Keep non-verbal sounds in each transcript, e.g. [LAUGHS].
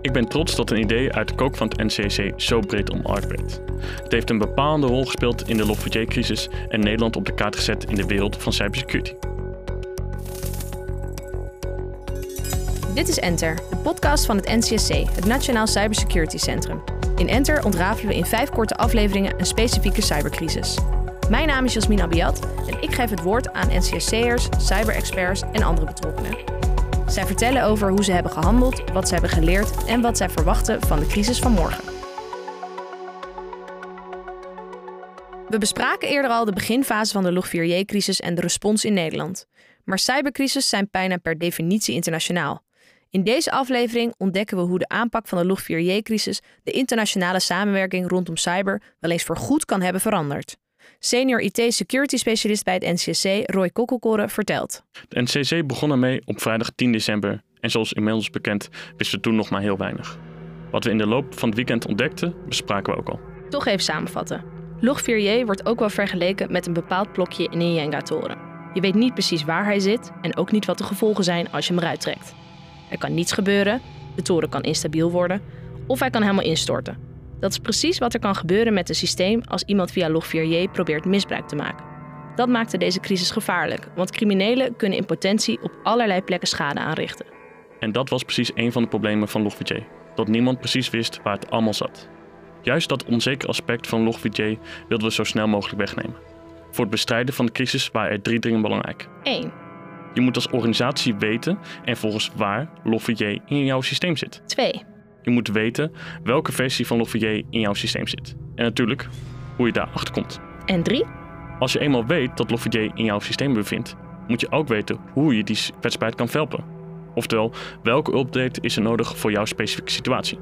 Ik ben trots dat een idee uit de kook van het NCC zo breed omarmd werd. Het heeft een bepalende rol gespeeld in de Log4j-crisis en Nederland op de kaart gezet in de wereld van cybersecurity. Dit is Enter, de podcast van het NCSC, het Nationaal Cybersecurity Centrum. In Enter ontrafelen we in vijf korte afleveringen een specifieke cybercrisis. Mijn naam is Jasmin Abiat en ik geef het woord aan NCSC'ers, cyberexperts en andere betrokkenen. Zij vertellen over hoe ze hebben gehandeld, wat ze hebben geleerd en wat zij verwachten van de crisis van morgen. We bespraken eerder al de beginfase van de Log4j-crisis en de respons in Nederland. Maar cybercrises zijn bijna per definitie internationaal. In deze aflevering ontdekken we hoe de aanpak van de Log4j-crisis de internationale samenwerking rondom cyber wel eens voorgoed kan hebben veranderd. Senior IT-security specialist bij het NCC, Roy Kokkelkoren, vertelt. De NCC begon ermee op vrijdag 10 december en zoals inmiddels bekend wisten we toen nog maar heel weinig. Wat we in de loop van het weekend ontdekten, bespraken we ook al. Toch even samenvatten. Log4j wordt ook wel vergeleken met een bepaald blokje in een Jenga-toren. Je weet niet precies waar hij zit en ook niet wat de gevolgen zijn als je hem eruit trekt. Er kan niets gebeuren, de toren kan instabiel worden of hij kan helemaal instorten. Dat is precies wat er kan gebeuren met een systeem als iemand via Log4j probeert misbruik te maken. Dat maakte deze crisis gevaarlijk, want criminelen kunnen in potentie op allerlei plekken schade aanrichten. En dat was precies een van de problemen van Log4j, dat niemand precies wist waar het allemaal zat. Juist dat onzekere aspect van Log4j wilden we zo snel mogelijk wegnemen. Voor het bestrijden van de crisis waren er drie dingen belangrijk. 1. Je moet als organisatie weten en volgens waar Log4j in jouw systeem zit. 2. Je moet weten welke versie van Log4j in jouw systeem zit. En natuurlijk hoe je daarachter komt. En 3. Als je eenmaal weet dat Log4j in jouw systeem bevindt, moet je ook weten hoe je die kwetsbaarheid kan verhelpen. Oftewel, welke update is er nodig voor jouw specifieke situatie.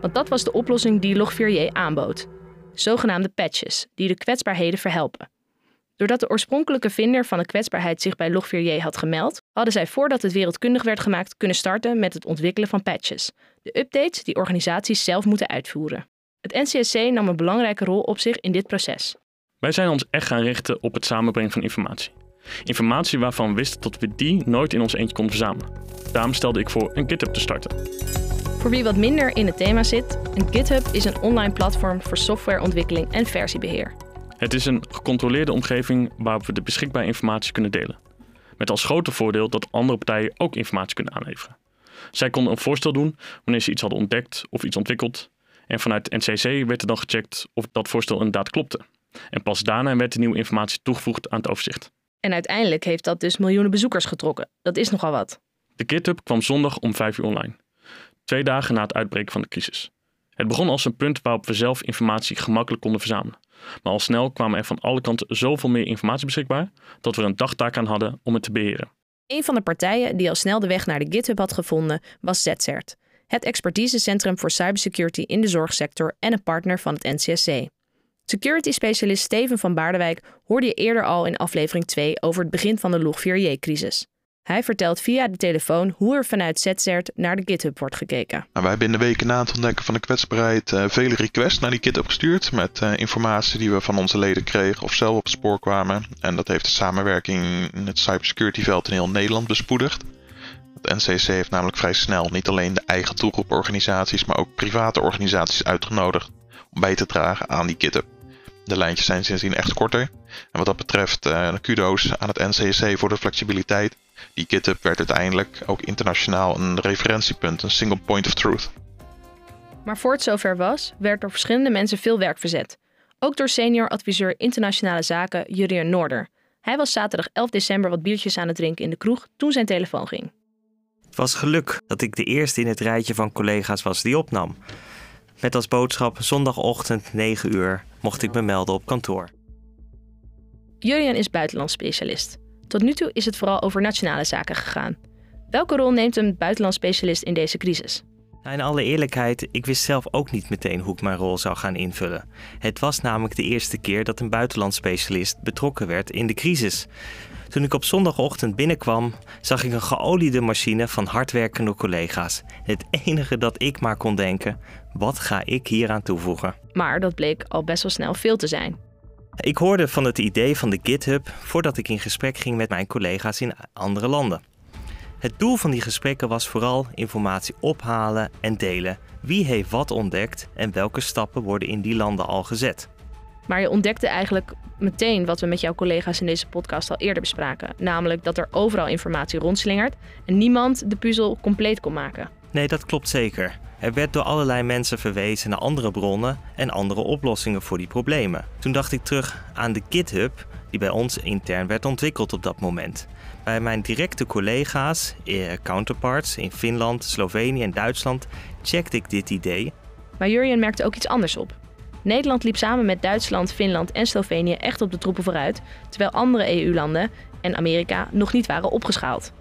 Want dat was de oplossing die Log4j aanbood. Zogenaamde patches, die de kwetsbaarheden verhelpen. Doordat de oorspronkelijke vinder van de kwetsbaarheid zich bij Log4j had gemeld, hadden zij voordat het wereldkundig werd gemaakt kunnen starten met het ontwikkelen van patches, de updates die organisaties zelf moeten uitvoeren. Het NCSC nam een belangrijke rol op zich in dit proces. Wij zijn ons echt gaan richten op het samenbrengen van informatie. Informatie waarvan we wisten dat we die nooit in ons eentje konden verzamelen. Daarom stelde ik voor een GitHub te starten. Voor wie wat minder in het thema zit, een GitHub is een online platform voor softwareontwikkeling en versiebeheer. Het is een gecontroleerde omgeving waarop we de beschikbare informatie kunnen delen. Met als grote voordeel dat andere partijen ook informatie kunnen aanleveren. Zij konden een voorstel doen wanneer ze iets hadden ontdekt of iets ontwikkeld. En vanuit de NCC werd er dan gecheckt of dat voorstel inderdaad klopte. En pas daarna werd de nieuwe informatie toegevoegd aan het overzicht. En uiteindelijk heeft dat dus miljoenen bezoekers getrokken. Dat is nogal wat. De GitHub kwam zondag om 5 uur online. Twee dagen na het uitbreken van de crisis. Het begon als een punt waarop we zelf informatie gemakkelijk konden verzamelen. Maar al snel kwamen er van alle kanten zoveel meer informatie beschikbaar dat we er een dagtaak aan hadden om het te beheren. Een van de partijen die al snel de weg naar de GitHub had gevonden was ZCERT, het expertisecentrum voor cybersecurity in de zorgsector en een partner van het NCSC. Security specialist Steven van Baardewijk hoorde je eerder al in aflevering 2 over het begin van de Log4j-crisis. Hij vertelt via de telefoon hoe er vanuit ZCERT naar de GitHub wordt gekeken. Nou, wij hebben in de weken na het ontdekken van de kwetsbaarheid uh, vele requests naar die GitHub gestuurd. Met uh, informatie die we van onze leden kregen of zelf op het spoor kwamen. En dat heeft de samenwerking in het cybersecurity veld in heel Nederland bespoedigd. Het NCC heeft namelijk vrij snel niet alleen de eigen toeroeporganisaties, maar ook private organisaties uitgenodigd om bij te dragen aan die GitHub. De lijntjes zijn sindsdien echt korter. En wat dat betreft, uh, kudo's aan het NCC voor de flexibiliteit. Die GitHub werd uiteindelijk ook internationaal een referentiepunt, een single point of truth. Maar voor het zover was, werd door verschillende mensen veel werk verzet. Ook door senior adviseur internationale zaken Jurien Noorder. Hij was zaterdag 11 december wat biertjes aan het drinken in de kroeg toen zijn telefoon ging. Het was geluk dat ik de eerste in het rijtje van collega's was die opnam. Met als boodschap zondagochtend 9 uur mocht ik me melden op kantoor. Jurien is buitenlands specialist. Tot nu toe is het vooral over nationale zaken gegaan. Welke rol neemt een buitenlands specialist in deze crisis? Nou, in alle eerlijkheid, ik wist zelf ook niet meteen hoe ik mijn rol zou gaan invullen. Het was namelijk de eerste keer dat een buitenlands specialist betrokken werd in de crisis. Toen ik op zondagochtend binnenkwam, zag ik een geoliede machine van hardwerkende collega's. Het enige dat ik maar kon denken: wat ga ik hier aan toevoegen? Maar dat bleek al best wel snel veel te zijn. Ik hoorde van het idee van de GitHub voordat ik in gesprek ging met mijn collega's in andere landen. Het doel van die gesprekken was vooral informatie ophalen en delen. Wie heeft wat ontdekt en welke stappen worden in die landen al gezet? Maar je ontdekte eigenlijk meteen wat we met jouw collega's in deze podcast al eerder bespraken. Namelijk dat er overal informatie rondslingert en niemand de puzzel compleet kon maken. Nee, dat klopt zeker. Er werd door allerlei mensen verwezen naar andere bronnen en andere oplossingen voor die problemen. Toen dacht ik terug aan de GitHub, die bij ons intern werd ontwikkeld op dat moment. Bij mijn directe collega's, eh, counterparts in Finland, Slovenië en Duitsland, checkte ik dit idee. Maar Jurjen merkte ook iets anders op. Nederland liep samen met Duitsland, Finland en Slovenië echt op de troepen vooruit, terwijl andere EU-landen en Amerika nog niet waren opgeschaald.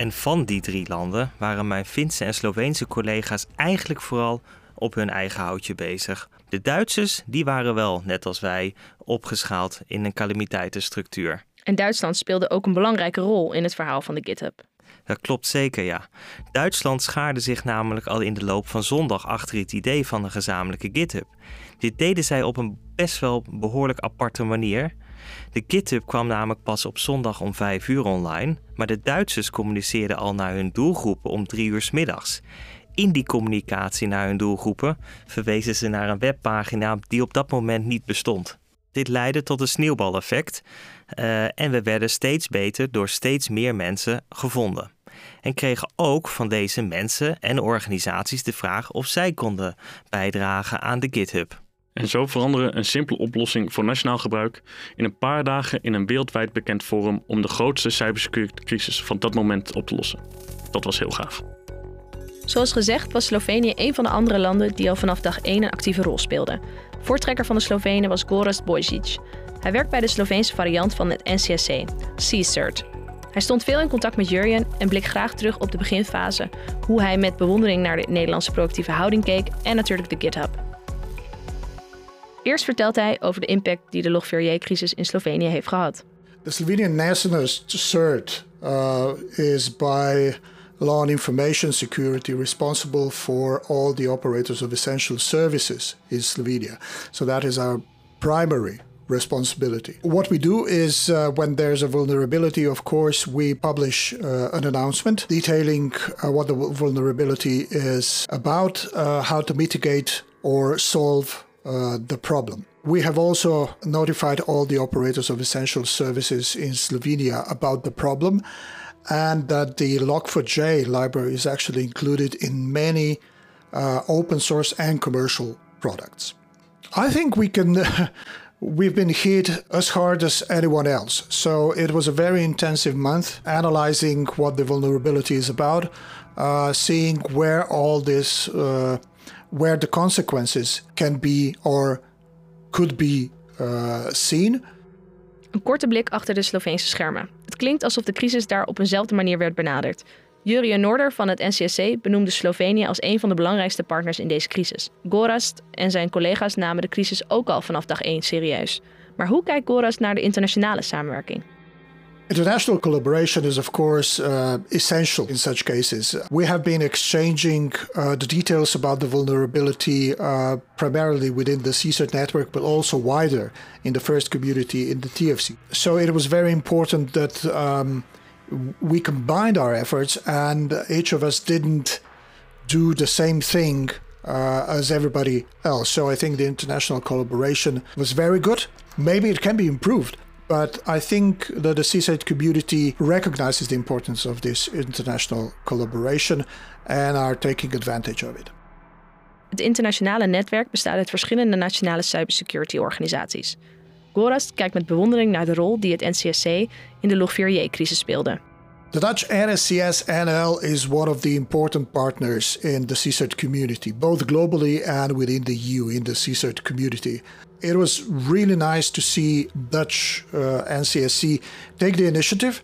En van die drie landen waren mijn Finse en Sloveense collega's eigenlijk vooral op hun eigen houtje bezig. De Duitsers die waren wel, net als wij, opgeschaald in een calamiteitenstructuur. En Duitsland speelde ook een belangrijke rol in het verhaal van de GitHub. Dat klopt zeker, ja. Duitsland schaarde zich namelijk al in de loop van zondag achter het idee van een gezamenlijke GitHub. Dit deden zij op een best wel behoorlijk aparte manier. De GitHub kwam namelijk pas op zondag om 5 uur online, maar de Duitsers communiceerden al naar hun doelgroepen om 3 uur s middags. In die communicatie naar hun doelgroepen verwezen ze naar een webpagina die op dat moment niet bestond. Dit leidde tot een sneeuwbaleffect uh, en we werden steeds beter door steeds meer mensen gevonden. En kregen ook van deze mensen en organisaties de vraag of zij konden bijdragen aan de GitHub. En zo veranderen een simpele oplossing voor nationaal gebruik in een paar dagen in een wereldwijd bekend forum om de grootste cybersecurity crisis van dat moment op te lossen. Dat was heel gaaf. Zoals gezegd was Slovenië een van de andere landen die al vanaf dag 1 een actieve rol speelde. Voortrekker van de Slovenen was Gorast Bojžić. Hij werkt bij de Sloveense variant van het NCSC, CSERT. Hij stond veel in contact met Jurjen en blikt graag terug op de beginfase, hoe hij met bewondering naar de Nederlandse proactieve houding keek en natuurlijk de GitHub. Eerst vertelt hij over de impact die de Log4j-crisis in Slovenië heeft gehad. The Slovenian nationalist CERT uh, is by law and information security responsible for all the operators of essential services in Slovenia. So that is our primary responsibility. What we do is uh, when there's a vulnerability, of course, we publish uh, an announcement detailing uh, what the vulnerability is about, uh, how to mitigate or solve uh, the problem. We have also notified all the operators of essential services in Slovenia about the problem and that the Log4j library is actually included in many uh, open source and commercial products. I think we can. [LAUGHS] we've been hit as hard as anyone else. So it was a very intensive month analyzing what the vulnerability is about, uh, seeing where all this uh, where the consequences can be or could be uh, seen. Een korte blik achter de Sloveense schermen. Het klinkt alsof de crisis daar op eenzelfde manier werd benaderd. Jurien Noorder van het NCSC benoemde Slovenië als een van de belangrijkste partners in deze crisis. Gorast en zijn collega's namen de crisis ook al vanaf dag 1 serieus. Maar hoe kijkt Gorast naar de internationale samenwerking? International collaboration is, of course, uh, essential in such cases. We have been exchanging uh, the details about the vulnerability uh, primarily within the CSERT network, but also wider in the first community in the TFC. So it was very important that um, we combined our efforts and each of us didn't do the same thing uh, as everybody else. So I think the international collaboration was very good. Maybe it can be improved. But I think that the CSAID community recognizes the importance of this international collaboration and are taking advantage of it. Het internationale netwerk bestaat uit verschillende nationale cybersecurity organisaties. Gorast kijkt met bewondering naar de rol die het NCSC in de Log4j-crisis speelde. The Dutch NSCS NL is one of the important partners in the CSERT community, both globally and within the EU in the CSERT community. It was really nice to see Dutch uh, NCSC take the initiative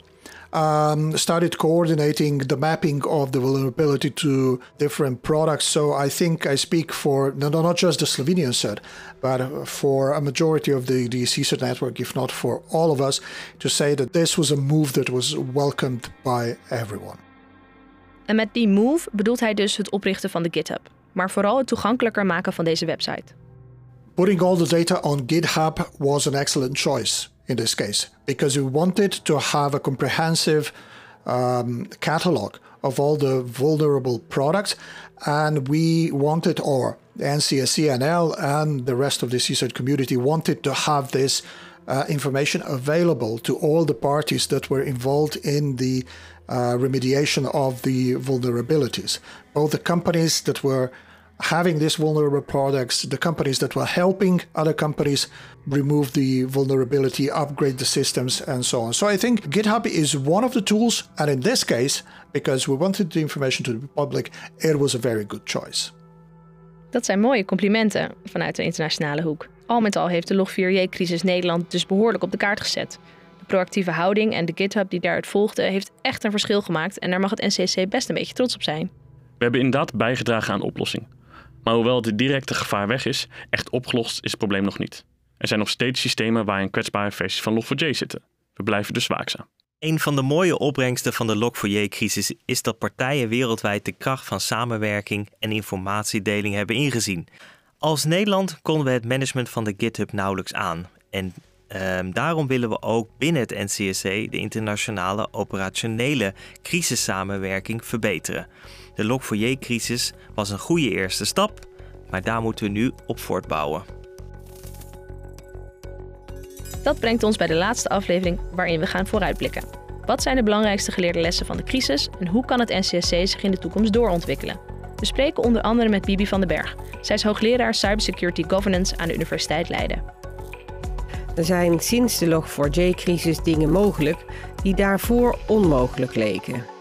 um, started coordinating the mapping of the vulnerability to different products. So I think I speak for no, not just the Slovenian set, but for a majority of the, the CSET network, if not for all of us, to say that this was a move that was welcomed by everyone. En met die move bedoelt hij dus het oprichten van de GitHub, maar vooral het toegankelijker maken van deze website. Putting all the data on GitHub was an excellent choice in this case because we wanted to have a comprehensive um, catalog of all the vulnerable products. And we wanted, or NCSCNL and the rest of the CSIRT community wanted to have this uh, information available to all the parties that were involved in the uh, remediation of the vulnerabilities. Both the companies that were having these vulnerable products, the companies that were helping other companies remove the vulnerability, upgrade the systems, and so on. So I think GitHub is one of the tools, and in this case, because we wanted the information to the public, it was a very good choice. Dat zijn mooie complimenten vanuit de internationale hoek. Al met al heeft de Log4j-crisis Nederland dus behoorlijk op de kaart gezet. De proactieve houding en de GitHub die daaruit volgde, heeft echt een verschil gemaakt en daar mag het NCC best een beetje trots op zijn. We hebben inderdaad bijgedragen aan de oplossing. Maar hoewel het directe gevaar weg is, echt opgelost is het probleem nog niet. Er zijn nog steeds systemen waarin kwetsbare versies van Log4j zitten. We blijven dus waakzaam. Een van de mooie opbrengsten van de Log4j-crisis is dat partijen wereldwijd de kracht van samenwerking en informatiedeling hebben ingezien. Als Nederland konden we het management van de GitHub nauwelijks aan. En ehm, daarom willen we ook binnen het NCSC de internationale operationele crisissamenwerking verbeteren. De Log4j-crisis was een goede eerste stap, maar daar moeten we nu op voortbouwen. Dat brengt ons bij de laatste aflevering waarin we gaan vooruitblikken. Wat zijn de belangrijkste geleerde lessen van de crisis en hoe kan het NCSC zich in de toekomst doorontwikkelen? We spreken onder andere met Bibi van den Berg. Zij is hoogleraar Cybersecurity Governance aan de Universiteit Leiden. Er zijn sinds de Log4j-crisis dingen mogelijk die daarvoor onmogelijk leken.